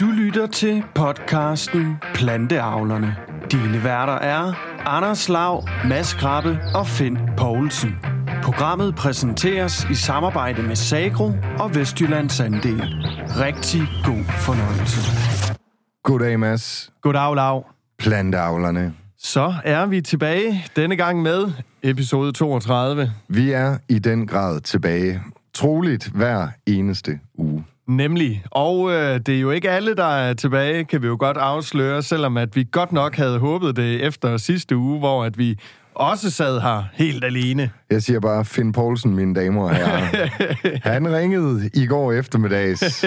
Du lytter til podcasten Planteavlerne. Dine værter er Anders Lav, Mads Krabbe og Finn Poulsen. Programmet præsenteres i samarbejde med Sagro og Vestjyllands Andel. Rigtig god fornøjelse. Goddag, Mads. Goddag, Lav. Planteavlerne. Så er vi tilbage denne gang med episode 32. Vi er i den grad tilbage. Troligt hver eneste uge. Nemlig. Og øh, det er jo ikke alle, der er tilbage, kan vi jo godt afsløre, selvom at vi godt nok havde håbet det efter sidste uge, hvor at vi også sad her helt alene. Jeg siger bare, Finn Poulsen, mine damer og herrer. Han ringede i går eftermiddags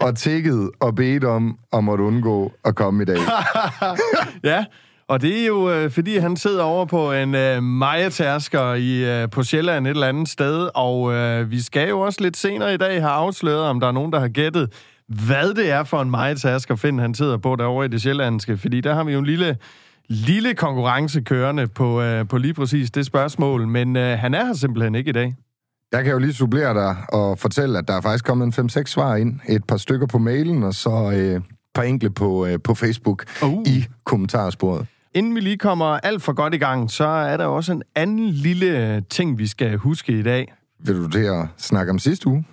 og tækkede og bedte om at måtte undgå at komme i dag. ja, og det er jo, øh, fordi han sidder over på en øh, majatærsker i, øh, på Sjælland et eller andet sted, og øh, vi skal jo også lidt senere i dag have afsløret, om der er nogen, der har gættet, hvad det er for en majatærsker, Finn han sidder på derovre i det sjællandske, fordi der har vi jo en lille, lille konkurrence kørende på, øh, på lige præcis det spørgsmål, men øh, han er her simpelthen ikke i dag. Jeg kan jo lige supplere dig og fortælle, at der er faktisk kommet en 5-6 svar ind. Et par stykker på mailen, og så øh, par enkle på, øh, på Facebook uh. i kommentarsporet. Inden vi lige kommer alt for godt i gang, så er der også en anden lille ting, vi skal huske i dag. Vil du til at snakke om sidste uge?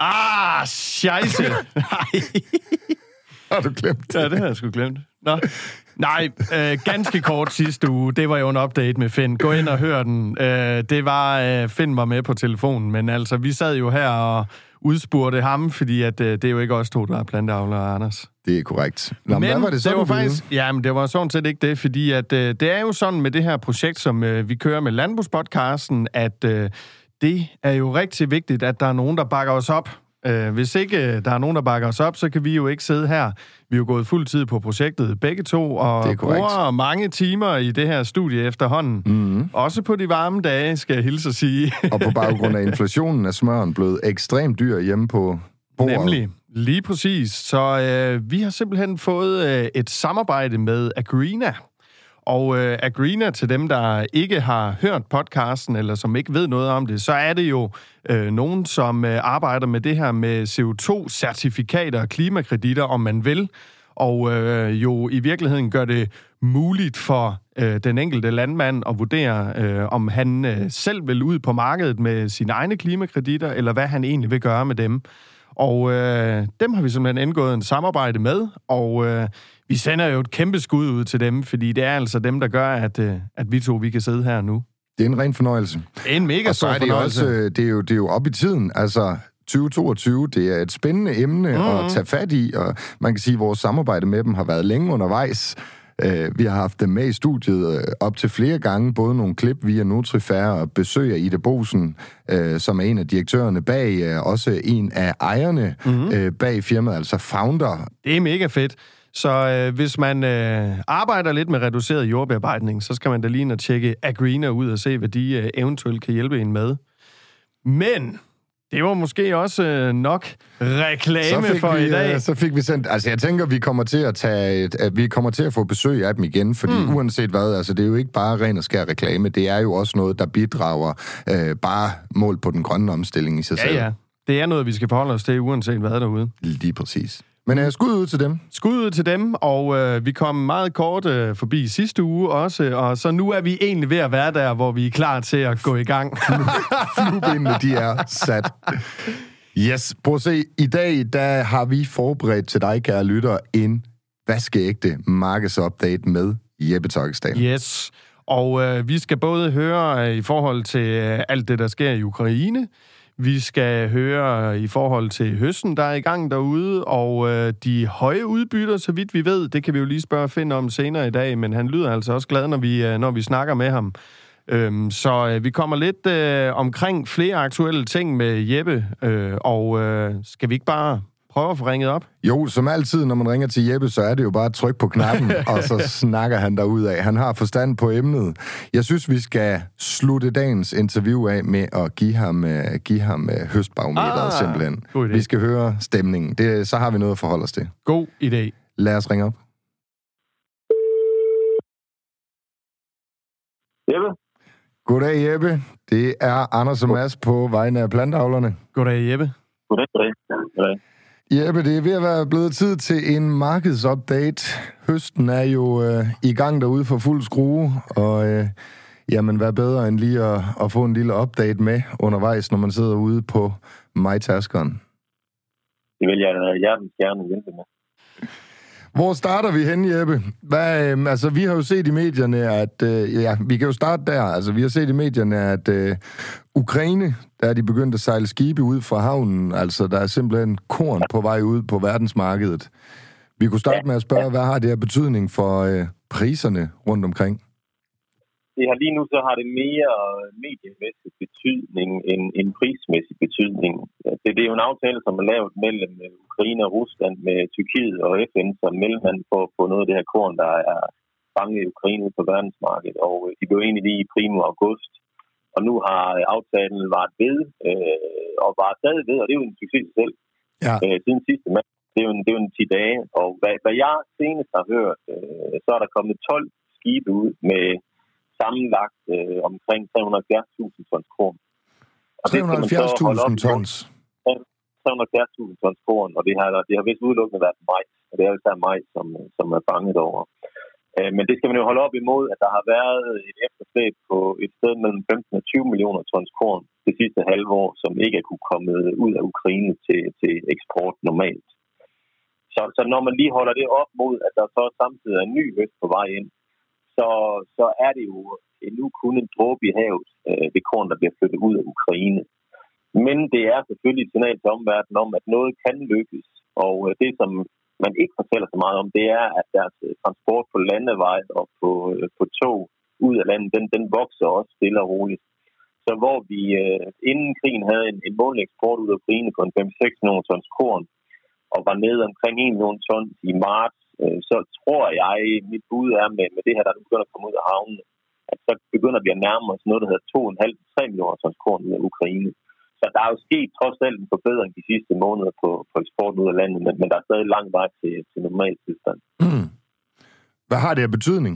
Ah, scheisse! Nej. Har du glemt det? Ja, det har jeg sgu glemt. Nå. Nej, øh, ganske kort sidste uge. Det var jo en update med Finn. Gå ind og hør den. Øh, det var, øh, Finn var med på telefonen, men altså, vi sad jo her og udspurgte ham, fordi at, øh, det er jo ikke os to, der er planteavler, Anders. Det er korrekt. Nå, men hvad var det så, det var faktisk, Ja, men det var sådan set ikke det, fordi at, øh, det er jo sådan med det her projekt, som øh, vi kører med Landbrugspodcasten, at øh, det er jo rigtig vigtigt, at der er nogen, der bakker os op. Øh, hvis ikke øh, der er nogen, der bakker os op, så kan vi jo ikke sidde her. Vi er jo gået fuld tid på projektet begge to, og bruger mange timer i det her studie efterhånden. Mm-hmm. Også på de varme dage, skal jeg hilse at sige. og på baggrund af inflationen er smøren blevet ekstremt dyr hjemme på bordet. Nemlig. Lige præcis. Så øh, vi har simpelthen fået øh, et samarbejde med Agrina. Og øh, Agrina, til dem, der ikke har hørt podcasten, eller som ikke ved noget om det, så er det jo øh, nogen, som øh, arbejder med det her med CO2-certifikater og klimakreditter, om man vil. Og øh, jo i virkeligheden gør det muligt for øh, den enkelte landmand at vurdere, øh, om han øh, selv vil ud på markedet med sine egne klimakreditter, eller hvad han egentlig vil gøre med dem. Og øh, dem har vi simpelthen indgået en samarbejde med, og øh, vi sender jo et kæmpe skud ud til dem, fordi det er altså dem, der gør, at, øh, at vi to vi kan sidde her nu. Det er en ren fornøjelse. En mega og så er det fornøjelse. Også, det, er jo, det er jo op i tiden. Altså, 2022, det er et spændende emne mm-hmm. at tage fat i, og man kan sige, at vores samarbejde med dem har været længe undervejs. Uh, vi har haft dem med i studiet op til flere gange, både nogle klip via Nutrifair og besøg af Ida Bosen, som er en af direktørerne bag, også en af ejerne mm-hmm. bag firmaet, altså founder. Det er mega fedt. Så øh, hvis man øh, arbejder lidt med reduceret jordbearbejdning, så skal man da lige at tjekke Agrina ud og se, hvad de øh, eventuelt kan hjælpe en med. Men det var måske også øh, nok reklame for vi, i dag. Øh, så fik vi sendt... Altså, jeg tænker, vi kommer til at tage at vi kommer til at få besøg af dem igen, fordi mm. uanset hvad, altså, det er jo ikke bare ren og skær reklame, det er jo også noget, der bidrager øh, bare mål på den grønne omstilling i sig ja, selv. Ja, det er noget, vi skal forholde os til, uanset hvad derude. Lige præcis. Men uh, skud ud til dem. Skud ud til dem, og uh, vi kom meget kort uh, forbi sidste uge også, og så nu er vi egentlig ved at være der, hvor vi er klar til at gå i gang. Fluebindene, de er sat. Yes, prøv at se. I dag, der har vi forberedt til dig, kære lytter, en vaskeægte markedsupdate med Jeppe Tokkesdal. Yes, og uh, vi skal både høre uh, i forhold til uh, alt det, der sker i Ukraine, vi skal høre i forhold til høsten, der er i gang derude, og øh, de høje udbytter, så vidt vi ved, det kan vi jo lige spørge Finn om senere i dag, men han lyder altså også glad, når vi, øh, når vi snakker med ham. Øhm, så øh, vi kommer lidt øh, omkring flere aktuelle ting med Jeppe, øh, og øh, skal vi ikke bare prøve at få ringet op? Jo, som altid, når man ringer til Jeppe, så er det jo bare at trykke på knappen, og så snakker han af. Han har forstand på emnet. Jeg synes, vi skal slutte dagens interview af med at give ham, uh, give ham uh, høstbarometeret, ah, simpelthen. Vi skal høre stemningen. Det, så har vi noget at forholde os til. God idé. Lad os ringe op. Jeppe? Goddag, Jeppe. Det er Anders og Mads på vegne af plantavlerne. Goddag, Jeppe. Goddag, goddag. goddag. Jeppe, det er ved at være blevet tid til en markedsupdate. Høsten er jo øh, i gang derude for fuld skrue, og øh, jamen, hvad bedre end lige at, at få en lille update med undervejs, når man sidder ude på MyTaskeren. Det vil jeg hjertens gerne hjælpe med. Hvor starter vi hen, Jeppe? Hvad, øh, altså, vi har jo set i medierne, at... Øh, ja, vi kan jo starte der. Altså, vi har set i medierne, at øh, Ukraine, der er de begyndt at sejle skibe ud fra havnen. Altså, der er simpelthen korn på vej ud på verdensmarkedet. Vi kunne starte med at spørge, hvad har det her betydning for øh, priserne rundt omkring? Det har lige nu så har det mere mediemæssig betydning end, end prismæssig betydning. Det, det er jo en aftale, som er lavet mellem Ukraine og Rusland med Tyrkiet og FN som mellemmand for at få noget af det her korn, der er fanget i Ukraine på verdensmarkedet. Og øh, de blev egentlig lige i primo august. Og nu har øh, aftalen været ved, øh, og var stadig ved, og det er jo en succes selv, ja. øh, siden sidste mand. Det er jo en, det er jo en 10 dage. Og hvad, hvad jeg senest har hørt, øh, så er der kommet 12 skibe ud med sammenlagt øh, omkring 370.000 tons korn. 370.000 tons? 370.000 tons korn, og det har, det har vist udelukkende været majs, og det er jo især majs, som, som er fanget over. Øh, men det skal man jo holde op imod, at der har været et efterslæb på et sted mellem 15 og 20 millioner tons korn det sidste halve år, som ikke er kunne komme ud af Ukraine til, til eksport normalt. Så, så når man lige holder det op mod, at der så samtidig er en ny høst på vej ind, så, så er det jo endnu kun en dråbe i havet, øh, det korn, der bliver flyttet ud af Ukraine. Men det er selvfølgelig et signal til omverdenen om, at noget kan lykkes. Og øh, det, som man ikke fortæller så meget om, det er, at deres øh, transport på landevej og på, øh, på tog ud af landet, den, den vokser også stille og roligt. Så hvor vi øh, inden krigen havde en, en månedlig eksport ud af Ukraine på en 5-6 millioner tons korn, og var nede omkring 1 million tons i marts øh, så tror jeg, mit bud er med, med det her, der begynder at komme ud af havnen, at så begynder vi at nærme os noget, der hedder 2,5-3 millioner tons korn ud af Ukraine. Så der er jo sket trods alt en forbedring de sidste måneder på, på eksporten ud af landet, men, men der er stadig lang vej til, til normal tilstand. Mm. Hvad har det af betydning?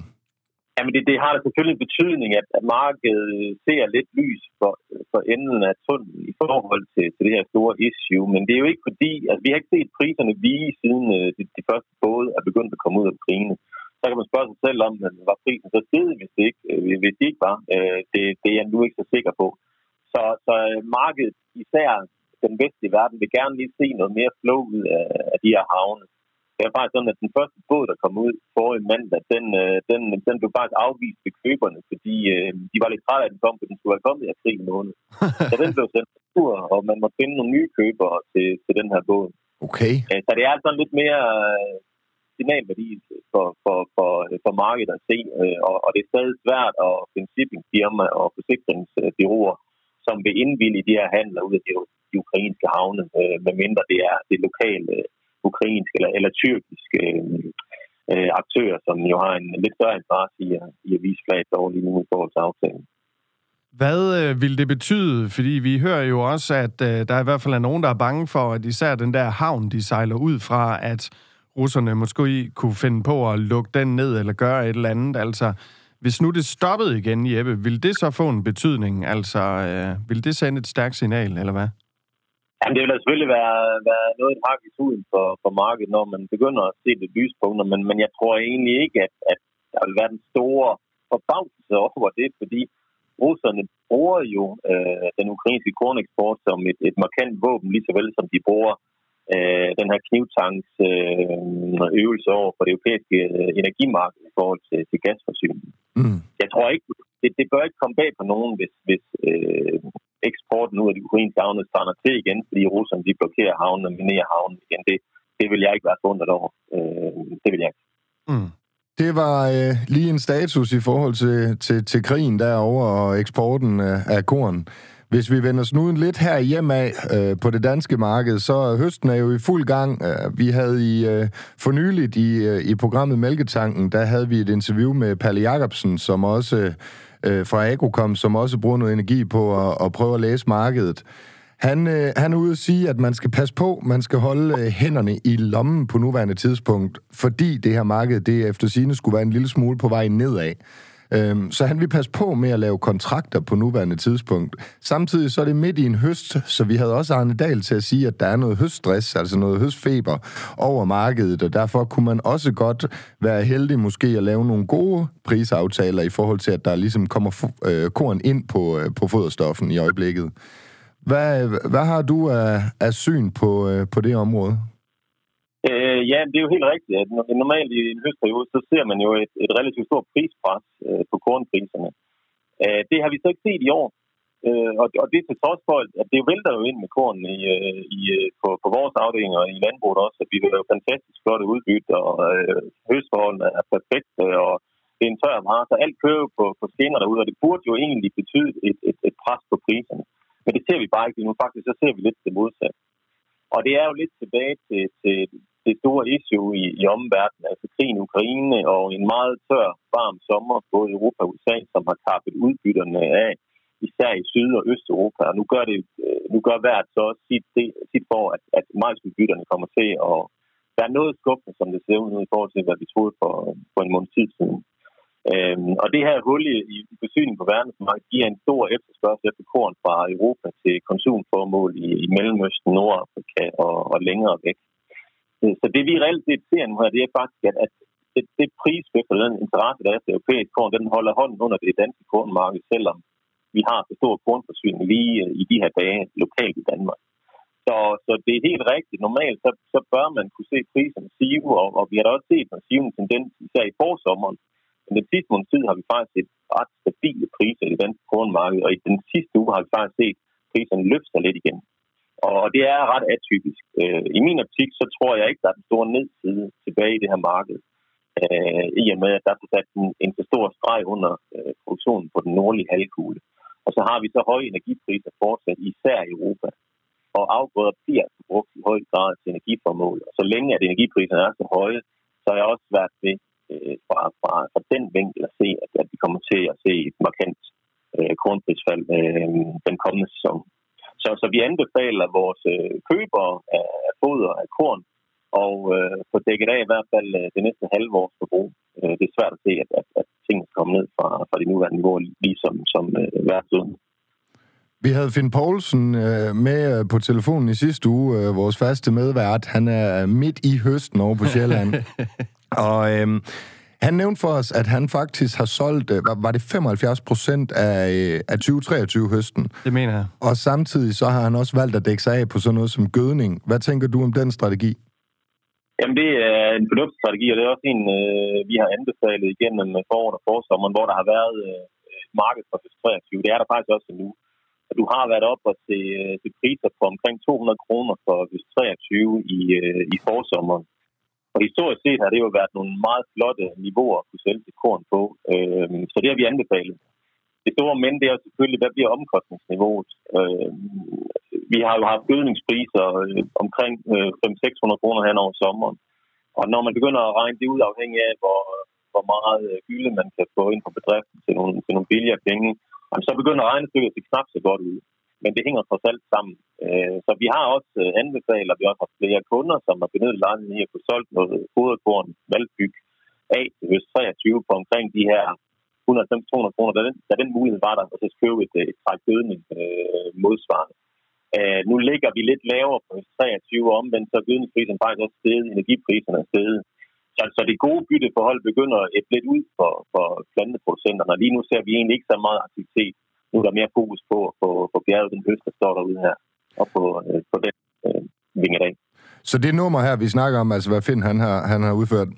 Jamen det, det har da selvfølgelig en betydning, at, at markedet ser lidt lys for, for enden af tunnelen i forhold til, til det her store issue. Men det er jo ikke fordi, altså vi har ikke set priserne vige siden øh, de, de første både er begyndt at komme ud af Ukraine. Så kan man spørge sig selv om, var prisen så stedet, hvis det ikke, øh, hvis det ikke var. Øh, det, det er jeg nu ikke så sikker på. Så, så markedet, især den vestlige verden, vil gerne lige se noget mere flow ud af, af de her havne. Det er faktisk sådan, at den første båd, der kom ud forrige mandag, den, øh, den, den blev faktisk afvist ved køberne, fordi øh, de var lidt trætte af, at den kom, for den skulle have kommet i april måned. så den blev sendt tur, og man må finde nogle nye købere til, til den her båd. Okay. Øh, så det er sådan lidt mere øh, signalværdi for, for, for, for markedet at se, og, og det er stadig svært at finde shippingfirma og forsikringsbyråer, som vil indvilde de her handler ud af de, de ukrainske havne, medmindre det er det lokale ukrainske eller, eller tyrkiske øh, øh, aktører, som jo har en lidt større interesse i, i at vise flaget over lige nu i forhold til aftalen. Hvad øh, vil det betyde? Fordi vi hører jo også, at øh, der i hvert fald er nogen, der er bange for, at især den der havn, de sejler ud fra, at russerne måske kunne finde på at lukke den ned eller gøre et eller andet. Altså, hvis nu det stoppede igen, Jeppe, vil det så få en betydning? Altså, øh, vil det sende et stærkt signal, eller hvad? Jamen, det vil da selvfølgelig være, være noget et hak i tuden for, for markedet, når man begynder at se det lyspunkter, men, men jeg tror egentlig ikke, at, at der vil være den store forbavselse over det, fordi russerne bruger jo øh, den ukrainske korneksport som et, et markant våben, lige så vel som de bruger øh, den her knivtanks øh, øvelse over for det europæiske øh, energimarked i forhold til, til gasforsyning. Mm. Jeg tror ikke, det, det bør ikke komme bag på nogen, hvis, hvis øh, eksporten ud af de ukrainske havne strander til igen, fordi russerne de blokerer havnen og minerer havnen igen. Det, det vil jeg ikke være forundret over. Øh, det vil jeg ikke. Mm. Det var øh, lige en status i forhold til, til, til krigen derovre og eksporten af, af korn. Hvis vi vender snuden lidt her hjem af øh, på det danske marked, så høsten er jo i fuld gang. Øh, vi havde i øh, fornyeligt i, øh, i programmet Mælketanken, der havde vi et interview med Palle Jacobsen, som også øh, fra Agrocom, som også bruger noget energi på at, at prøve at læse markedet. Han, øh, han er ude at sige, at man skal passe på, man skal holde øh, hænderne i lommen på nuværende tidspunkt, fordi det her marked, det efter sine skulle være en lille smule på vej nedad. Øhm, så han vil passe på med at lave kontrakter på nuværende tidspunkt. Samtidig så er det midt i en høst, så vi havde også Arne Dahl til at sige, at der er noget høststress, altså noget høstfeber over markedet, og derfor kunne man også godt være heldig måske at lave nogle gode prisaftaler i forhold til, at der ligesom kommer øh, korn ind på, øh, på foderstoffen i øjeblikket. Hvad, hvad har du af, af syn på, øh, på det område? Øh, ja, det er jo helt rigtigt. At normalt i en høstperiode, så ser man jo et, et relativt stort prispres øh, på kornpriserne. Øh, det har vi så ikke set i år. Øh, og, og det til trods for, at det vælter jo ind med korn i, øh, i, øh, på, på vores afdeling og i landbruget også, at vi har jo fantastisk flotte udbytte, og øh, høstforholdene er perfekte, og det er en tør vare, så alt kører på, på skinner derude, og det burde jo egentlig betyde et, et, et pres på priserne. Men det ser vi bare ikke nu. Faktisk så ser vi lidt det modsatte. Og det er jo lidt tilbage til, til det store issue i, i omverdenen, altså krigen i Ukraine og en meget tør, varm sommer både i Europa og USA, som har tappet udbytterne af, især i Syd- og Østeuropa. Og nu gør, det, øh, nu gør hvert så også sit, sit for, at, at majsudbytterne kommer til at være noget skuffende, som det ser ud nu i forhold til, hvad vi troede for, for en måned tid siden. Øhm, og det her hul i, i forsyning på verdensmarkedet giver en stor efterspørgsel efter korn fra Europa til konsumformål i, i Mellemøsten, Nordafrika og, og længere væk. Så det vi reelt set ser nu her, det er faktisk, at, at det, det prisvægt og den interesse, der er til europæisk korn, den holder hånden under det danske kornmarked, selvom vi har så stor kornforsyning lige øh, i de her dage lokalt i Danmark. Så, så det er helt rigtigt. Normalt så, så bør man kunne se priserne sive, og, og vi har da også set en sivende tendens, især i forsommeren, men den sidste måned tid har vi faktisk set ret stabile priser i det danske kornmarked, og i den sidste uge har vi faktisk set priserne løfte sig lidt igen. Og det er ret atypisk. Øh, I min optik, så tror jeg ikke, der er den store nedside tilbage i det her marked. Øh, I og med, at der er sat en, en stor streg under øh, produktionen på den nordlige halvkugle. Og så har vi så høje energipriser fortsat, især i Europa. Og afgrøder bliver brugt i høj grad til energiformål. Og så længe at energipriserne er så høje, så er jeg også svært ved øh, fra, fra, fra den vinkel at se, at, at vi kommer til at se et markant øh, kornprisfald øh, den kommende sæson. Så, så vi anbefaler vores øh, købere af, af foder af korn og øh, få dækket af i hvert fald øh, det næste halve års forbrug. Øh, det er svært at se, at, at, at tingene kommer ned fra, fra de nuværende niveauer, ligesom som øh, værtsuden. Vi havde Finn Poulsen øh, med øh, på telefonen i sidste uge, øh, vores faste medvært. Han er midt i høsten over på Sjælland. Og øhm, han nævnte for os, at han faktisk har solgt, øh, var, var det 75 procent af, øh, af 2023-høsten? Det mener jeg. Og samtidig så har han også valgt at dække sig af på sådan noget som gødning. Hvad tænker du om den strategi? Jamen, det er en fornuftsstrategi, og det er også en, øh, vi har anbefalet igennem foråret og forsommeren, hvor der har været marked for 23. Det er der faktisk også nu. Og du har været op og til, øh, til priser på omkring 200 kroner for 23 i, i forsommeren. Og historisk set har det jo været nogle meget flotte niveauer at kunne sælge til korn på. Øh, så det har vi anbefalet. Det store men, det er selvfølgelig, hvad bliver omkostningsniveauet? Øh, vi har jo haft gødningspriser øh, omkring øh, 500-600 kroner hen over sommeren. Og når man begynder at regne det ud afhængig af, hvor, hvor meget øh, gylde man kan få ind på bedriften til nogle, til nogle billigere penge, så begynder regnestykket at se knap så godt ud men det hænger trods alt sammen. Øh, så vi har også øh, anbefalet, anbefalet, vi også har flere kunder, som har benyttet lejligheden i at få solgt noget foderkorn, valgbyg af til høst 23 på omkring de her 150-200 kroner, da den, da den mulighed var der, og så købe et, øh, et træk gødning øh, modsvarende. Øh, nu ligger vi lidt lavere på 23 omvendt, så gødningsprisen faktisk også steget, energipriserne er steget. Så, så det gode bytteforhold begynder et lidt ud for, for planteproducenterne. Lige nu ser vi egentlig ikke så meget aktivitet nu er der mere fokus på at få, bjerget den høst, der står derude her, og på, øh, på den øh, vingedag. Så det nummer her, vi snakker om, altså hvad Finn han har, han har udført,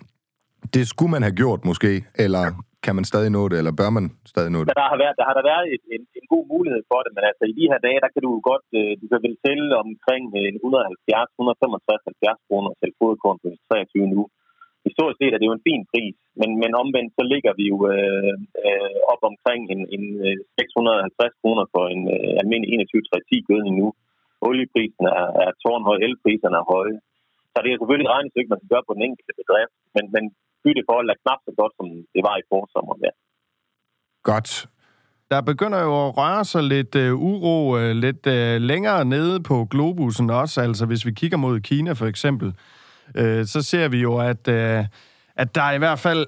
det skulle man have gjort måske, eller kan man stadig nå det, eller bør man stadig nå det? Der har, været, der har der været et, en, en god mulighed for det, men altså i de her dage, der kan du godt, øh, du kan vel tælle omkring 170, 165, 70 kroner til foderkorn på 23 nu historisk set er det jo en fin pris, men, men omvendt så ligger vi jo øh, øh, op omkring en, en 650 øh, kroner for en øh, almindelig 21-30 gødning nu. Olieprisen er, er tårnhøj, elpriserne er høje. Så det er selvfølgelig et regnestykke, man skal gøre på den enkelte bedrift, men, men bytteforhold er knap så godt, som det var i forsommeren. Ja. Godt. Der begynder jo at røre sig lidt øh, uro øh, lidt øh, længere nede på globusen også. Altså hvis vi kigger mod Kina for eksempel, øh, så ser vi jo, at, øh, at der i hvert fald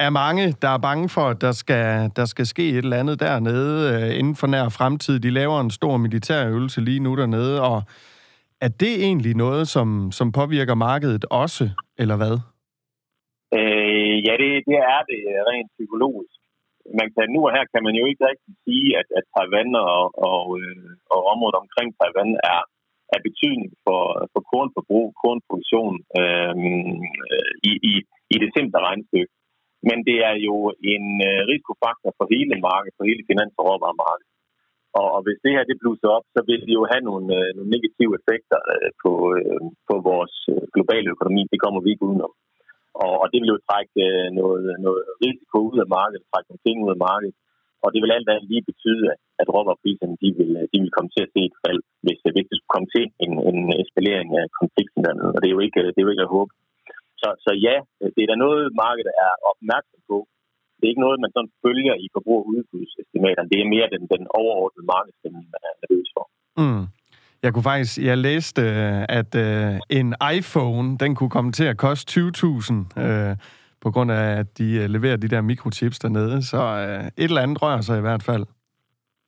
er mange, der er bange for, at der skal, der skal ske et eller andet dernede øh, inden for nær fremtid. De laver en stor militærøvelse lige nu dernede, og er det egentlig noget, som, som påvirker markedet også, eller hvad? Øh, ja, det, det er det rent psykologisk. Man kan, nu og her kan man jo ikke rigtig sige, at, at Taiwan og, og, øh, og området omkring Taiwan er af betydning for, for kornforbrug, kornproduktion øh, øh i, i, i det simple regnstykke. Men det er jo en øh, risikofaktor for hele markedet, for hele finans- og råvaremarkedet. Og, og hvis det her det bluser op, så vil det jo have nogle, øh, nogle negative effekter øh, på, øh, på vores øh, globale økonomi. Det kommer vi ikke udenom. Og, og det vil jo trække øh, noget, noget risiko ud af markedet, trække nogle ting ud af markedet. Og det vil alt andet lige betyde, at, råvarepriserne de vil, øh, de vil komme til at se et fald, hvis, øh, hvis det skulle komme til en, en eskalering af konflikten. Og det er jo ikke, øh, det er jo ikke at håbe. Så, så ja, det er da noget, markedet er opmærksom på. Det er ikke noget, man sådan følger i forbrug- og udbudsestimaterne. Det er mere den, den overordnede markedsstemning, man er nervøs for. Mm. Jeg kunne faktisk, jeg læste, øh, at øh, en iPhone, den kunne komme til at koste 20.000, øh, på grund af, at de øh, leverer de der mikrochips dernede. Så øh, et eller andet rører sig i hvert fald.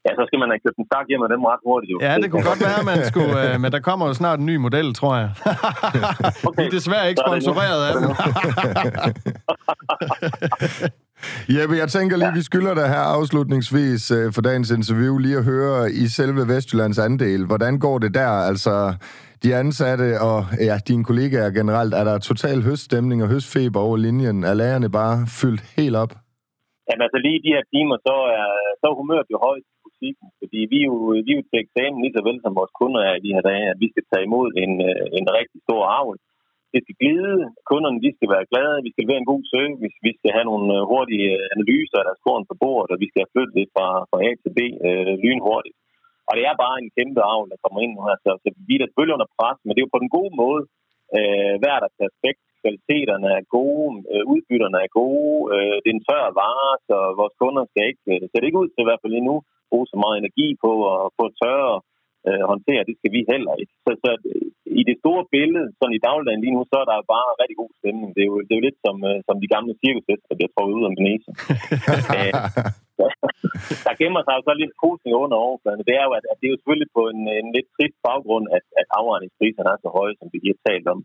Ja, så skal man have købt en stak hjem af dem ret hurtigt. Jo. Ja, det kunne godt være, man skulle, uh, men der kommer jo snart en ny model, tror jeg. okay. De er desværre ikke sponsoreret af dem. Jeppe, jeg tænker lige, ja. vi skylder dig her afslutningsvis uh, for dagens interview lige at høre i selve Vestjyllands andel. Hvordan går det der? Altså, de ansatte og ja, dine kollegaer generelt, er der total høststemning og høstfeber over linjen? Er lærerne bare fyldt helt op? Jamen altså lige i de her timer, så er, så er humøret jo højt i fordi vi er, jo, vi er jo til eksamen lige så vel som vores kunder er i de her dage, at vi skal tage imod en, øh, en rigtig stor arv. Det skal glide, kunderne de skal være glade, vi skal være en god service, vi skal have nogle øh, hurtige øh, analyser af deres korn på bordet, og vi skal have flyttet det fra, fra A til B øh, lynhurtigt. Og det er bare en kæmpe arv, der kommer ind nu her, så, så vi er da selvfølgelig under pres, men det er jo på den gode måde. Øh, hver deres aspekt kvaliteterne er gode, øh, udbytterne er gode, øh, det er en tør vare, så vores kunder skal ikke, øh, ser det ikke ud til i hvert fald lige nu, bruge så meget energi på at få tørre øh, håndtere, det skal vi heller ikke. Så, så i det store billede, sådan i dagligdagen lige nu, så er der bare rigtig god stemning. Det er jo, det er jo lidt som, øh, som de gamle cirkusheste, der bliver trukket ud om næse. der gemmer sig jo så lidt posning under overfladen. Det er jo, at, at det er jo selvfølgelig på en, en lidt trist baggrund, at, at afregningspriserne er så høje, som vi lige har talt om.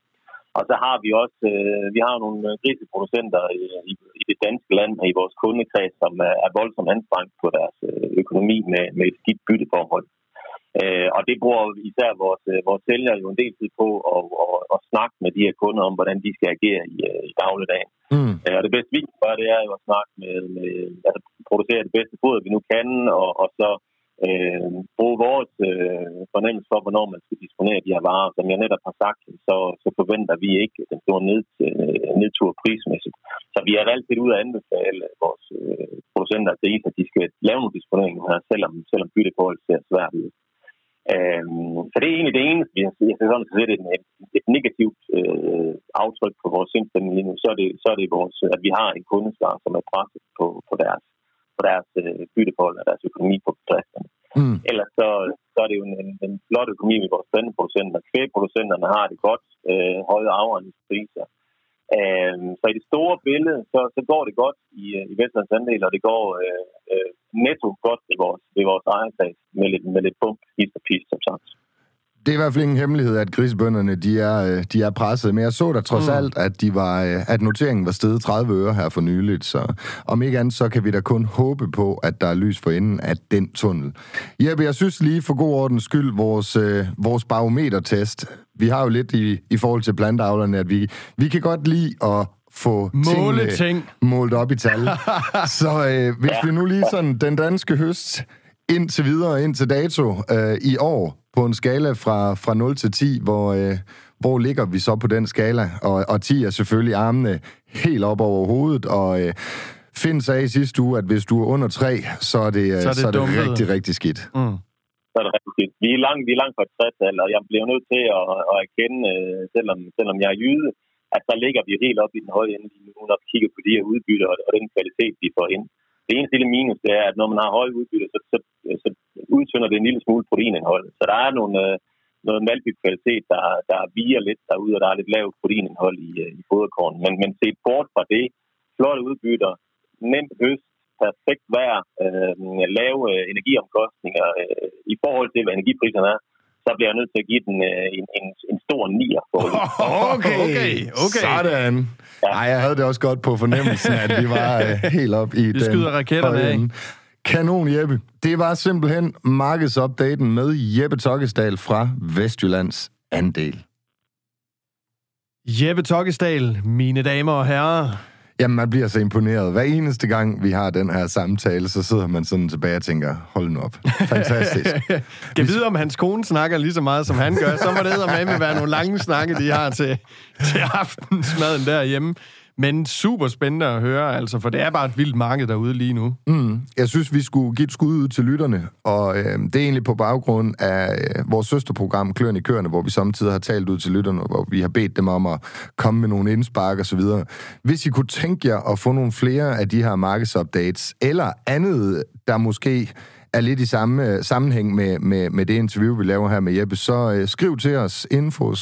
Og så har vi også øh, vi har nogle griseproducenter i, i, i det danske land og i vores kundekreds, som er, voldsomt anstrengt på deres øh, økonomi med, med et skidt bytteforhold. Øh, og det bruger især vores, øh, vores sælgere jo en del tid på at, at, at snakke med de her kunder om, hvordan de skal agere i, i dagligdagen. Mm. Øh, og det bedste vi kan gøre, det er jo at snakke med, med altså producere det bedste foder, vi nu kan, og, og så øh, Øh, bruge vores øh, fornemmelse for, hvornår man skal disponere de her varer. Som jeg netop har sagt, så, så forventer vi ikke den store ned, øh, nedtur prismæssigt. Så vi har altid ud at anbefale vores øh, producenter at at de skal lave nogle disponeringer her, selvom, selvom bytteforholdet ser svært ud. Øhm, så det er egentlig det eneste, vi har set. Jeg sådan set et, et, et negativt øh, aftryk på vores indstilling lige nu, så er det, så er det vores, at vi har en kundeskar, som er presset på, på deres, på deres øh, bytteforhold og deres økonomi på bedrifterne. Mm. Ellers så, så er det jo en, en, en flot økonomi med vores planteproducenter. Kvægproducenterne har det godt, øh, høje afregningspriser. Øh, så i det store billede, så, så går det godt i, øh, i Vestlands andel, og det går øh, øh, netto godt i vores, i vores ejerkreds med lidt, med lidt pump, hist og pis, som sagt. Det er i hvert fald ingen hemmelighed, at grisebønderne de er, øh, de er presset. Men jeg så da trods mm. alt, at, de var, øh, at noteringen var steget 30 øre her for nyligt. Så om ikke andet, så kan vi da kun håbe på, at der er lys for enden af den tunnel. Jeppe, jeg synes lige for god ordens skyld, vores, øh, vores barometertest. Vi har jo lidt i, i forhold til plantavlerne, at vi, vi kan godt lide at få Måle ting. målt op i tal. så øh, hvis vi nu lige sådan, den danske høst indtil videre, indtil dato øh, i år, på en skala fra, fra 0 til 10, hvor, øh, hvor ligger vi så på den skala? Og, og 10 er selvfølgelig armene helt op over hovedet, og øh, Finn sagde i sidste uge, at hvis du er under 3, så er det, så er det, så er det rigtig, rigtig skidt. Mm. Så er det rigtig skidt. Vi er langt, vi er langt fra et 60 og jeg bliver nødt til at, at erkende, øh, selvom, selvom jeg er jyde, at der ligger vi helt op i den høje ende lige nu, når vi kigger på de her udbytter og, og den kvalitet, vi får ind. Det eneste lille minus, det er, at når man har høje udbytte, så, så, så udtynder det en lille smule proteinindhold. Så der er nogle, øh, noget malbygkvalitet, der, der viger lidt derude, og der er lidt lavt proteinindhold i, øh, i foderkorn. Men, men set bort fra det, flotte udbytter, nemt høst, perfekt vejr, øh, lave øh, energiomkostninger øh, i forhold til, hvad energipriserne er, så bliver jeg nødt til at give den øh, en, en, en stor nier. For okay, okay, okay. Sådan. Ja. Ej, jeg havde det også godt på fornemmelsen, at vi var øh, helt op i Vi skyder raketterne af. Kanon, Jeppe. Det var simpelthen markedsupdaten med Jeppe Tokkesdal fra Vestjyllands andel. Jeppe Tokkesdal, mine damer og herrer. Jamen, man bliver så imponeret. Hver eneste gang, vi har den her samtale, så sidder man sådan tilbage og tænker, hold nu op. Fantastisk. kan vide, om hans kone snakker lige så meget, som han gør, så må det med være nogle lange snakke, de har til, til aftensmaden derhjemme. Men super spændende at høre, altså, for det er bare et vildt marked derude lige nu. Mm. Jeg synes, vi skulle give et skud ud til lytterne, og øh, det er egentlig på baggrund af øh, vores søsterprogram, Kløren i Kørende, hvor vi samtidig har talt ud til lytterne, hvor vi har bedt dem om at komme med nogle indspark og så videre. Hvis I kunne tænke jer at få nogle flere af de her markedsupdates, eller andet, der måske er lidt i samme øh, sammenhæng med, med, med det interview, vi laver her med Jeppe, så øh, skriv til os info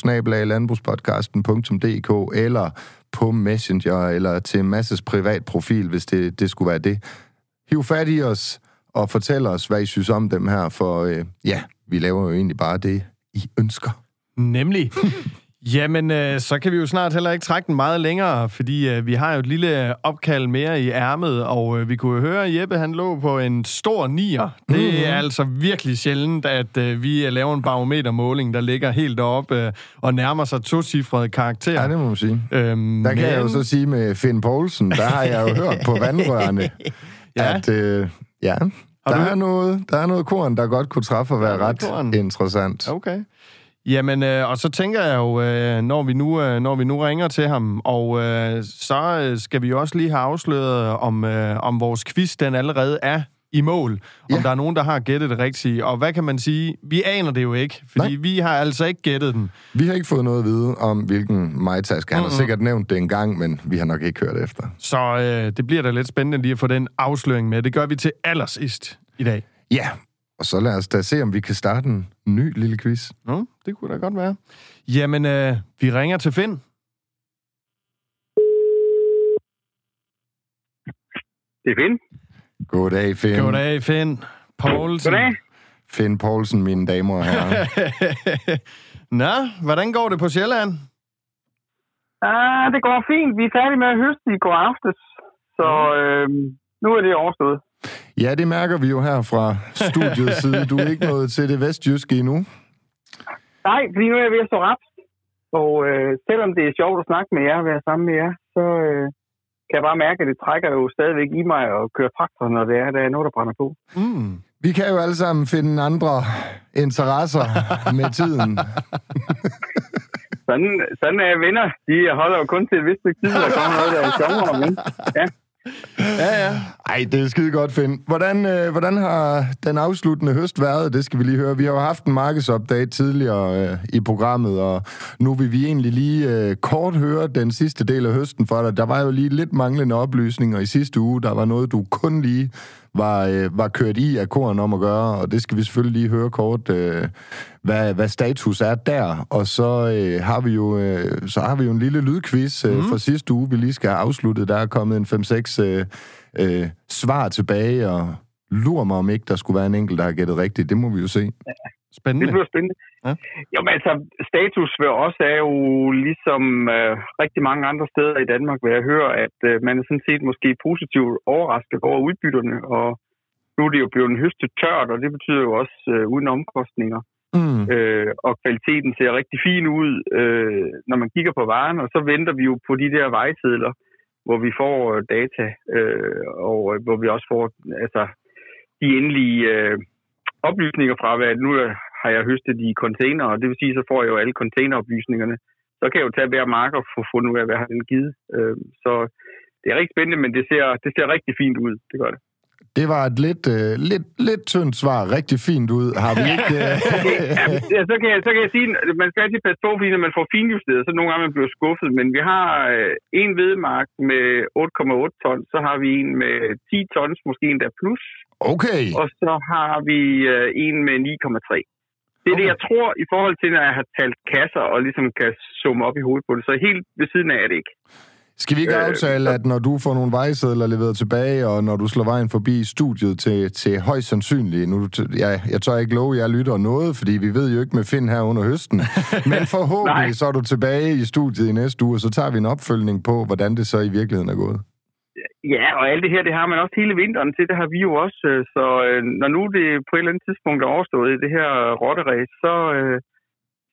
eller på Messenger eller til Masses privat profil, hvis det, det skulle være det. Hiv fat i os og fortæl os, hvad I synes om dem her, for øh, ja, vi laver jo egentlig bare det, I ønsker. Nemlig. Jamen, øh, så kan vi jo snart heller ikke trække den meget længere, fordi øh, vi har jo et lille opkald mere i ærmet, og øh, vi kunne høre, at Jeppe han lå på en stor nier. Det mm-hmm. er altså virkelig sjældent, at øh, vi laver en barometermåling, der ligger helt deroppe øh, og nærmer sig to-cifrede karakterer. Ja, det må man sige. Øhm, der kan men... jeg jo så sige med Finn Poulsen, der har jeg jo hørt på vandrørene, ja. at øh, ja, der er, noget, der er noget korn, der godt kunne træffe at være ret korn. interessant. Okay. Jamen, øh, og så tænker jeg jo, øh, når, vi nu, øh, når vi nu ringer til ham, og øh, så øh, skal vi også lige have afsløret, om, øh, om vores quiz, den allerede er i mål. Ja. Om der er nogen, der har gættet det rigtige. Og hvad kan man sige? Vi aner det jo ikke, fordi Nej. vi har altså ikke gættet den. Vi har ikke fået noget at vide om, hvilken majtask. Han mm-hmm. har sikkert nævnt det en gang, men vi har nok ikke hørt efter. Så øh, det bliver da lidt spændende lige at få den afsløring med. Det gør vi til allersidst i dag. Ja, og så lad os da se, om vi kan starte en ny lille quiz. Nå, det kunne da godt være. Jamen, øh, vi ringer til Finn. Det er Finn. Goddag, Finn. Goddag, Finn. Poulsen. Goddag. Finn Poulsen, mine damer og herrer. Nå, hvordan går det på Sjælland? Ah, det går fint. Vi er færdige med at høste i går aftes. Så øh, nu er det overstået. Ja, det mærker vi jo her fra studiets side. Du er ikke nået til det vestjyske endnu. Nej, fordi nu er jeg ved at stå ret. Og øh, selvom det er sjovt at snakke med jer og være sammen med jer, så øh, kan jeg bare mærke, at det trækker jo stadigvæk i mig at køre traktor, når det er, der er noget, der brænder på. Mm. Vi kan jo alle sammen finde andre interesser med tiden. sådan, sådan er venner. De holder jo kun til et vist stykke tid, der kommer noget, der er sjovere. Men, ja. Ja, ja. Ej, det er skide godt, Finn. Hvordan, øh, hvordan har den afsluttende høst været? Det skal vi lige høre. Vi har jo haft en markedsopdate tidligere øh, i programmet, og nu vil vi egentlig lige øh, kort høre den sidste del af høsten for dig. Der var jo lige lidt manglende oplysninger i sidste uge. Der var noget, du kun lige var, øh, var kørt i af koren om at gøre, og det skal vi selvfølgelig lige høre kort, øh, hvad, hvad status er der. Og så øh, har vi jo øh, så har vi jo en lille lydquiz øh, mm. for sidste uge, vi lige skal have afsluttet. Der er kommet en 5-6 øh, øh, svar tilbage, og lurer mig om ikke, der skulle være en enkelt, der har gættet rigtigt. Det må vi jo se. Spændende. Det bliver spændende. Ja. Jo, men altså, status ved os er jo ligesom øh, rigtig mange andre steder i Danmark, hvor jeg hører, at øh, man er sådan set måske positivt overrasket over udbytterne, og nu er det jo blevet høstet tørt, og det betyder jo også øh, uden omkostninger. Mm. Øh, og kvaliteten ser rigtig fin ud, øh, når man kigger på varen, og så venter vi jo på de der vejsedler, hvor vi får øh, data, øh, og øh, hvor vi også får altså, de endelige øh, oplysninger fra, hvad nu har jeg høstet i container, og det vil sige, så får jeg jo alle containeroplysningerne. Så kan jeg jo tage hver marker for at finde ud af, hvad har den givet. Øh, så det er rigtig spændende, men det ser, det ser rigtig fint ud. Det gør det. Det var et lidt, uh, lidt, lidt tyndt svar. Rigtig fint ud. Har vi ikke... Okay. ja, så, kan jeg, så kan jeg sige, at man skal altid passe på, fordi når man får finjusteret, så nogle gange man bliver skuffet. Men vi har uh, en hvedemark med 8,8 ton, så har vi en med 10 tons, måske endda plus. Okay. Og så har vi uh, en med 9,3. Det er okay. det, jeg tror, i forhold til, når jeg har talt kasser og ligesom kan summe op i hovedet på det. Så helt ved siden af er det ikke. Skal vi ikke Øh, aftale, at når du får nogle vejsedler leveret tilbage, og når du slår vejen forbi studiet til, til højst sandsynligt, nu, jeg, jeg tør ikke love, at jeg lytter noget, fordi vi ved jo ikke med Finn her under høsten, men forhåbentlig så er du tilbage i studiet i næste uge, og så tager vi en opfølgning på, hvordan det så i virkeligheden er gået. Ja, og alt det her, det har man også hele vinteren til, det har vi jo også. øh, Så øh, når nu det på et eller andet tidspunkt er overstået i det her rotteræs, så, øh,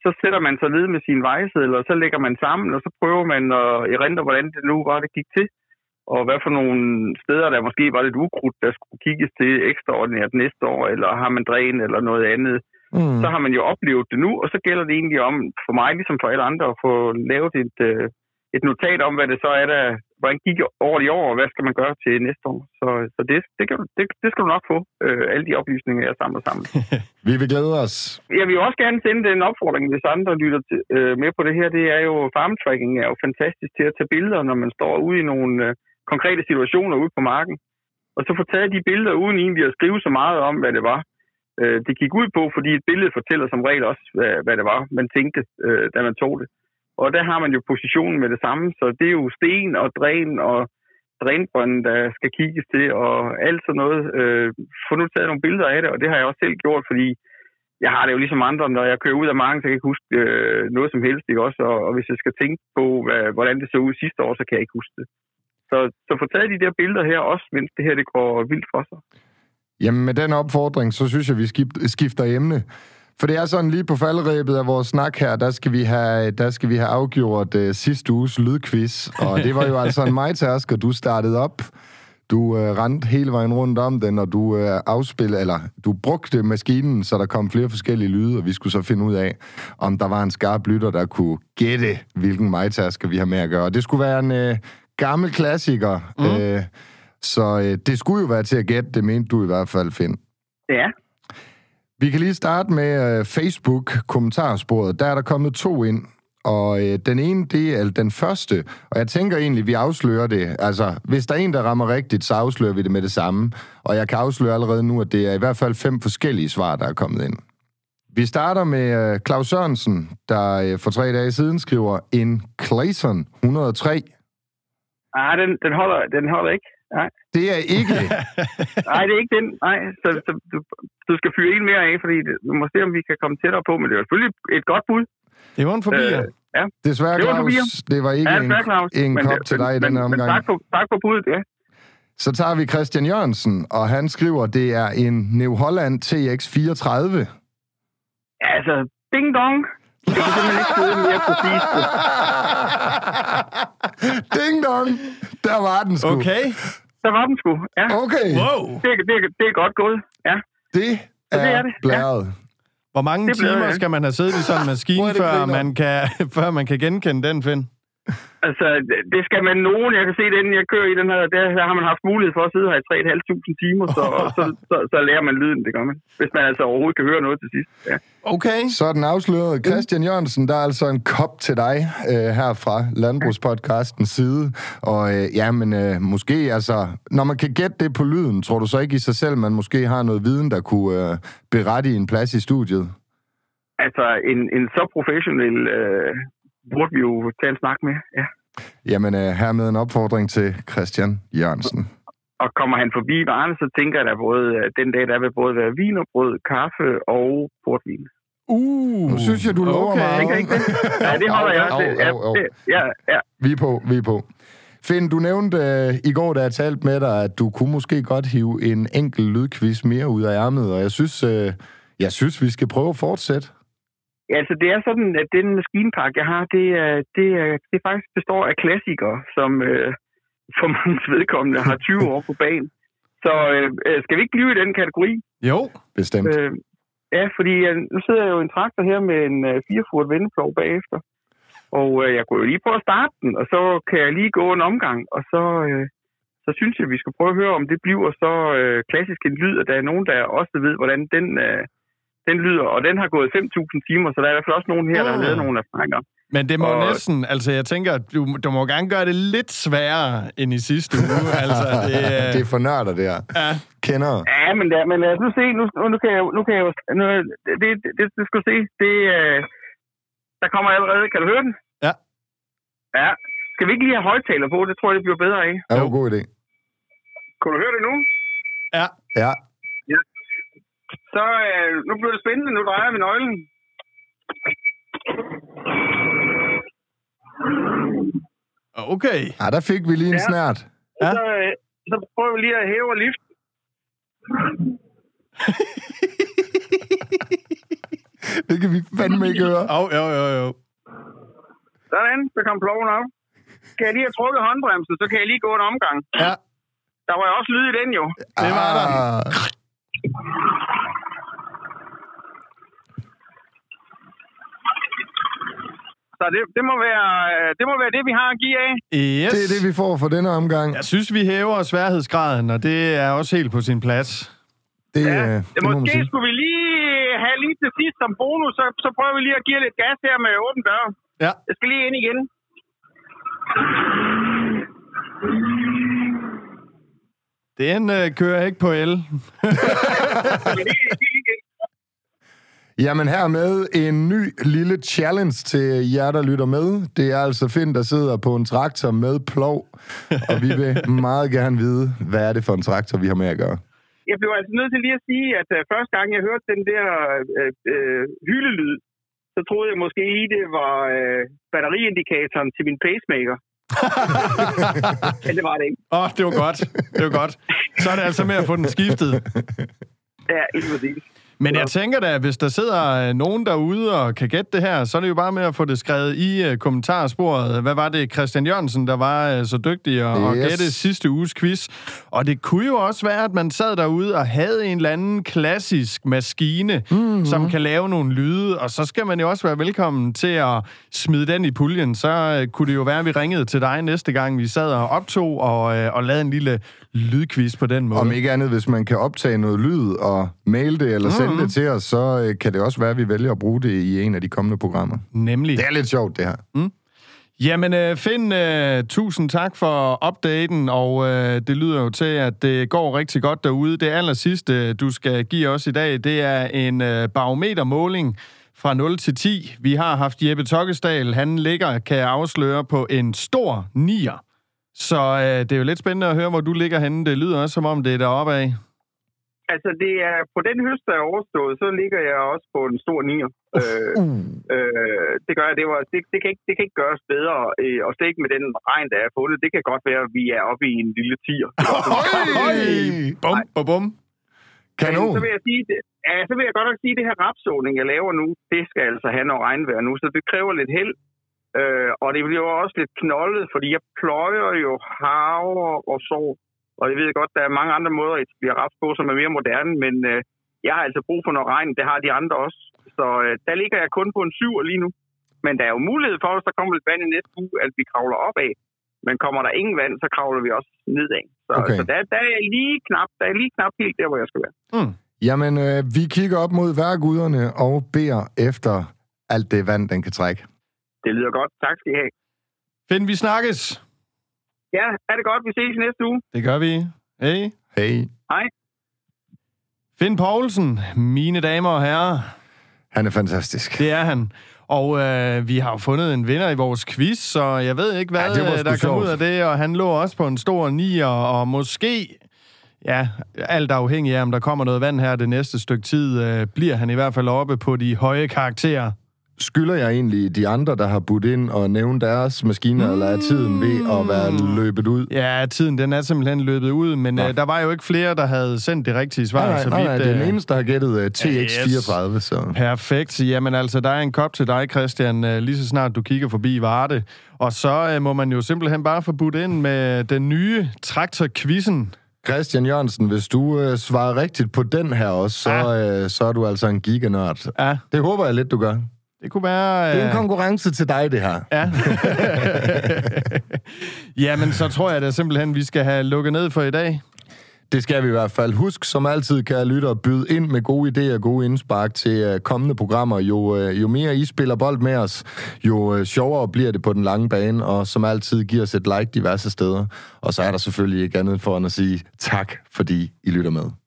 så sætter man sig ned med sin vejsedel, og så lægger man sammen, og så prøver man at erindre, hvordan det nu var, det gik til. Og hvad for nogle steder, der måske var lidt ukrudt, der skulle kigges til ekstraordinært næste år, eller har man dræn eller noget andet. Mm. Så har man jo oplevet det nu, og så gælder det egentlig om, for mig ligesom for alle andre, at få lavet et, øh, et notat om, hvad det så er, der, hvordan gik året i år, og hvad skal man gøre til næste år. Så, så det, det, kan, det, det skal du nok få, øh, alle de oplysninger, jeg samler sammen. Vi vil glæde os. Jeg vil også gerne sende den opfordring, hvis andre lytter til, øh, med på det her. Det er jo, farm tracking er jo fantastisk til at tage billeder, når man står ude i nogle øh, konkrete situationer ude på marken. Og så få taget de billeder, uden egentlig at skrive så meget om, hvad det var. Øh, det gik ud på, fordi et billede fortæller som regel også, hvad, hvad det var, man tænkte, øh, da man tog det. Og der har man jo positionen med det samme, så det er jo sten og dræn og drænbrønden, der skal kigges til, og alt sådan noget. Øh, få nu taget nogle billeder af det, og det har jeg også selv gjort, fordi jeg har det jo ligesom andre, når jeg kører ud af marken, så kan jeg ikke huske øh, noget som helst, ikke også? Og, og hvis jeg skal tænke på, hvad, hvordan det så ud sidste år, så kan jeg ikke huske det. Så, så få taget de der billeder her også, mens det her det går vildt for sig. Jamen med den opfordring, så synes jeg, vi skifter emne. For det er sådan lige på falderæbet af vores snak her, der skal vi have, der skal vi have afgjort uh, sidste uges lydquiz. Og det var jo altså en majtasker, du startede op. Du uh, rendte hele vejen rundt om den, og du uh, afspillede, eller du brugte maskinen, så der kom flere forskellige lyde, og vi skulle så finde ud af, om der var en skarp lytter, der kunne gætte, hvilken majtasker vi har med at gøre. Og det skulle være en uh, gammel klassiker, mm. uh, så uh, det skulle jo være til at gætte, det mente du i hvert fald, Finn. Ja, vi kan lige starte med øh, Facebook-kommentarsporet. Der er der kommet to ind, og øh, den ene, det er den første, og jeg tænker egentlig, vi afslører det. Altså, hvis der er en, der rammer rigtigt, så afslører vi det med det samme. Og jeg kan afsløre allerede nu, at det er i hvert fald fem forskellige svar, der er kommet ind. Vi starter med øh, Claus Sørensen, der øh, for tre dage siden skriver en Clayton 103. ah, den, den, holder, den holder ikke. Nej. Det er ikke... Nej, det er ikke den. Nej, så, så du, du skal fyre en mere af, fordi vi må se, om vi kan komme tættere på, men det er selvfølgelig et godt bud. Det var en forbi. Øh, ja. Desværre, Det var Claus, det var ikke Ja, en, desværre, Claus. en Men kop det- til dig i men, denne men, omgang. Men tak for, tak for budet, ja. Så tager vi Christian Jørgensen, og han skriver, det er en New Holland TX34. Ja, altså, ding dong. Det kan simpelthen ikke sidde mere præcist. Ding dong! Der var den sgu. Okay. Så var den sgu. Ja, Okay, Wow. det, er- det, er- det er godt gået. Ja. det Så det er er det, ja. blæret. Hvor mange timer jeg. skal man have siddet i sådan en maskine, er før man, kan, før man kan genkende den, Finn? Altså, det- skal man nogen. Jeg kan se, den jeg kører i den her, der, der har man haft mulighed for at sidde her i 3.500 timer, så, så, så, så, lærer man lyden, det gør man. Hvis man altså overhovedet kan høre noget til sidst. Ja. Okay. Så er den afsløret. Christian Jørgensen, der er altså en kop til dig øh, her fra Landbrugspodcastens side. Og øh, ja, men øh, måske, altså, når man kan gætte det på lyden, tror du så ikke i sig selv, man måske har noget viden, der kunne øh, berette i en plads i studiet? Altså, en, en så professionel øh, burde vi jo tage en snak med. Ja. Jamen, øh, hermed en opfordring til Christian Jørgensen. Og kommer han forbi varerne, så tænker jeg, at både, øh, den dag, der vil både være vin og brød, kaffe og portvin. Uh. Nu synes jeg, du lover okay. meget. Tænker ikke det? Ja, det holder jeg. Au, ja, au, au. det, ja, ja. Vi er på, vi er på. Finn, du nævnte øh, i går, da jeg talte med dig, at du kunne måske godt hive en enkelt lydquiz mere ud af ærmet, og jeg synes, øh, jeg synes vi skal prøve at fortsætte. Ja, altså det er sådan, at den maskinpark, jeg har, det, er, det, er, det faktisk består af klassikere, som øh, for mange vedkommende har 20 år på banen. Så øh, skal vi ikke blive i den kategori? Jo. Bestemt. Øh, ja, fordi øh, nu sidder jeg jo i en traktor her med en øh, 4-furt vendeplov bagefter. Og øh, jeg kunne jo lige prøve at starte den, og så kan jeg lige gå en omgang, og så, øh, så synes jeg, at vi skal prøve at høre, om det bliver så øh, klassisk en lyd, at der er nogen, der også ved, hvordan den, øh, den lyder. Og den har gået 5.000 timer, så der er i hvert fald også nogen her, der har Mm. lavet nogle erfaringer. Men det må Og- næsten, altså jeg tænker, at du, du må gerne gøre det lidt sværere end i sidste uge. altså, det, øh, det er for nørder, det her. ja. Kender. Ja, men, der, men lad os nu se. Nu, nu, kan jeg, nu kan jeg. Nu, det, det, det, det skal du se. Det, øh, der kommer allerede... Kan du høre den? Ja. Ja. Skal vi ikke lige have højtaler på? Det tror jeg, det bliver bedre af. Er jo god idé. Kan du høre det nu? Ja. Ja. Så øh, nu bliver det spændende. Nu drejer vi nøglen. Okay. ja, der fik vi lige en Ja. snært. Ja. Så, øh, så prøver vi lige at hæve og lift. Det kan vi fandme ikke høre. Jo, jo, jo, jo. Sådan, så kom ploven op. Kan jeg lige have trukket håndbremsen, så kan jeg lige gå en omgang. Ja. Der var jo også lyd i den jo. Det var der. Ah, Så det, det, må være, øh, det må være det, vi har at give af. Yes. Det er det, vi får for denne omgang. Jeg synes, vi hæver sværhedsgraden, og det er også helt på sin plads. Det, Ja, øh, det det måske skulle vi lige have lige til sidst som bonus, så, så prøver vi lige at give lidt gas her med åben dør. Ja. Jeg skal lige ind igen. Den øh, kører ikke på el. Jamen hermed en ny lille challenge til jer, der lytter med. Det er altså Finn, der sidder på en traktor med plov, og vi vil meget gerne vide, hvad er det for en traktor, vi har med at gøre. Jeg blev altså nødt til lige at sige, at uh, første gang jeg hørte den der uh, uh, hylelyd, så troede jeg måske lige, det var uh, batteriindikatoren til min pacemaker. Men det var det ikke. Åh, oh, det var godt. Det var godt. Så er det altså med at få den skiftet. Ja, lige præcis. Men jeg tænker da, at hvis der sidder øh, nogen derude og kan gætte det her, så er det jo bare med at få det skrevet i uh, kommentarsporet. Hvad var det, Christian Jørgensen, der var uh, så dygtig at, yes. at gætte sidste uges quiz? Og det kunne jo også være, at man sad derude og havde en eller anden klassisk maskine, mm-hmm. som kan lave nogle lyde, og så skal man jo også være velkommen til at smide den i puljen. Så kunne det jo være, at vi ringede til dig næste gang, vi sad og optog og, og lavede en lille lydquiz på den måde. Om ikke andet, hvis man kan optage noget lyd og mail det eller sende det til os, så øh, kan det også være, at vi vælger at bruge det i en af de kommende programmer. Nemlig. Det er lidt sjovt, det her. Jamen, øh, Finn, øh, tusind tak for updaten, og øh, det lyder jo til, at det går rigtig godt derude. Det aller sidste, du skal give os i dag, det er en øh, barometermåling fra 0 til 10. Vi har haft Jeppe Tokkesdal, han ligger, kan jeg afsløre, på en stor nier. Så øh, det er jo lidt spændende at høre, hvor du ligger henne. Det lyder også, som om det er deroppe af. Altså, det er, på den høst, der er overstået, så ligger jeg også på en stor nier. Øh, øh, det gør jeg. Det, var, det, det, kan ikke, det kan ikke gøres bedre, øh, og slet ikke med den regn, der er på det. Det kan godt være, at vi er oppe i en lille tier. Høj! Bum, bum, bum. Kanon. Men så vil jeg sige, det, ja, så vil jeg godt nok sige, at det her rapsåning, jeg laver nu, det skal altså have noget regnvejr nu, så det kræver lidt held. Øh, og det bliver også lidt knoldet, fordi jeg pløjer jo havre og så. Og jeg ved godt, der er mange andre måder at etablere raps på, som er mere moderne, men øh, jeg har altså brug for noget regn. Det har de andre også. Så øh, der ligger jeg kun på en syver lige nu. Men der er jo mulighed for, hvis der kommer lidt vand i næste uge, at vi kravler opad. Men kommer der ingen vand, så kravler vi også nedad. Så, Okay. så der, der, er lige knap, der er lige knap helt der, hvor jeg skal være. Mm. Jamen, øh, vi kigger op mod værguderne og beder efter alt det vand, den kan trække. Det lyder godt. Tak skal I have. Finn, vi snakkes. Ja, er det godt. Vi ses i næste uge. Det gør vi. Hey. Hey, Finn Poulsen, mine damer og herrer. han er fantastisk. Det er han. Og øh, vi har jo fundet en vinder i vores quiz, så jeg ved ikke, hvad Ja, sgu der kom ud af det. Og han lå også på en stor nier, og måske, ja, alt afhængig af, om der kommer noget vand her det næste stykke tid, øh, bliver han i hvert fald oppe på de høje karakterer. Skylder jeg egentlig de andre, der har budt ind og nævnt deres maskiner, mm. eller er tiden ved at være løbet ud? Ja, tiden den er simpelthen løbet ud, men øh, der var jo ikke flere, der havde sendt det rigtige svar. Nej, nej, så nej, nej, vidt, det er den øh, eneste, der har gættet uh, TX34, så... Perfekt. Jamen altså, der er en kop til dig, Christian, øh, lige så snart du kigger forbi Varde. Og så øh, må man jo simpelthen bare få budt ind med den nye traktor-quizzen. Christian Jørgensen, hvis du uh, svarer rigtigt på den her også, så, uh, så er du altså en giganørd. Ja, Det håber jeg lidt, du gør. Det kunne være... Det er øh, en konkurrence til dig, det her. Ja. Jamen, så tror jeg da simpelthen, vi skal have lukket ned for i dag. Det skal vi i hvert fald. Husk, som altid, kan lytte og byde ind med gode idéer og gode indspark til uh, kommende programmer. Jo, uh, jo mere I spiller bold med os, jo sjovere bliver det på den lange bane, og som altid, giver os et like diverse steder. Og så er der selvfølgelig ikke andet for end at sige tak, fordi I lytter med.